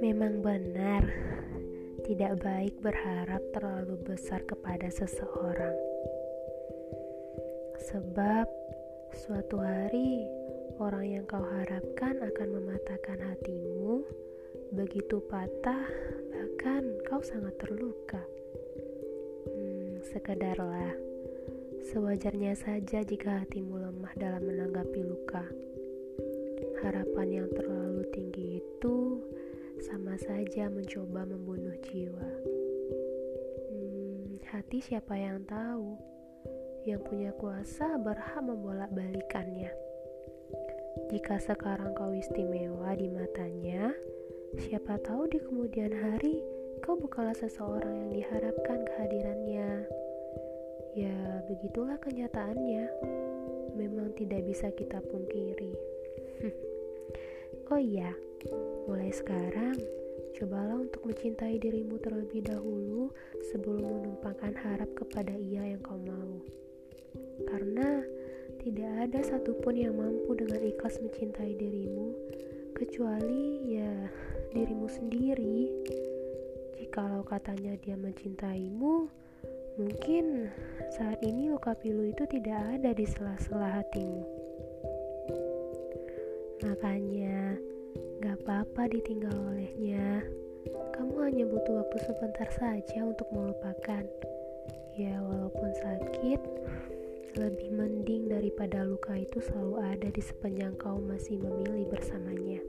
Memang benar, tidak baik berharap terlalu besar kepada seseorang, sebab suatu hari orang yang kau harapkan akan mematahkan hatimu. Begitu patah, bahkan kau sangat terluka. Hmm, sekedarlah, sewajarnya saja jika hatimu lemah dalam menanggapi luka. Harapan yang terlalu tinggi saja mencoba membunuh jiwa. Hmm, hati siapa yang tahu? Yang punya kuasa berhak membolak-balikannya. Jika sekarang kau istimewa di matanya, siapa tahu di kemudian hari kau bukanlah seseorang yang diharapkan kehadirannya. Ya, begitulah kenyataannya. Memang tidak bisa kita pungkiri. oh iya, Mulai sekarang, cobalah untuk mencintai dirimu terlebih dahulu sebelum menumpangkan harap kepada ia yang kau mau. Karena tidak ada satupun yang mampu dengan ikhlas mencintai dirimu, kecuali ya dirimu sendiri. Jikalau katanya dia mencintaimu, mungkin saat ini luka pilu itu tidak ada di sela-sela hatimu. Makanya, Gak apa-apa ditinggal olehnya. Kamu hanya butuh waktu sebentar saja untuk melupakan. Ya, walaupun sakit, lebih mending daripada luka itu selalu ada di sepanjang kau masih memilih bersamanya.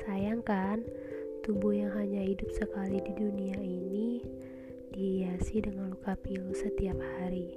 Sayang kan, tubuh yang hanya hidup sekali di dunia ini dihiasi dengan luka pilu setiap hari.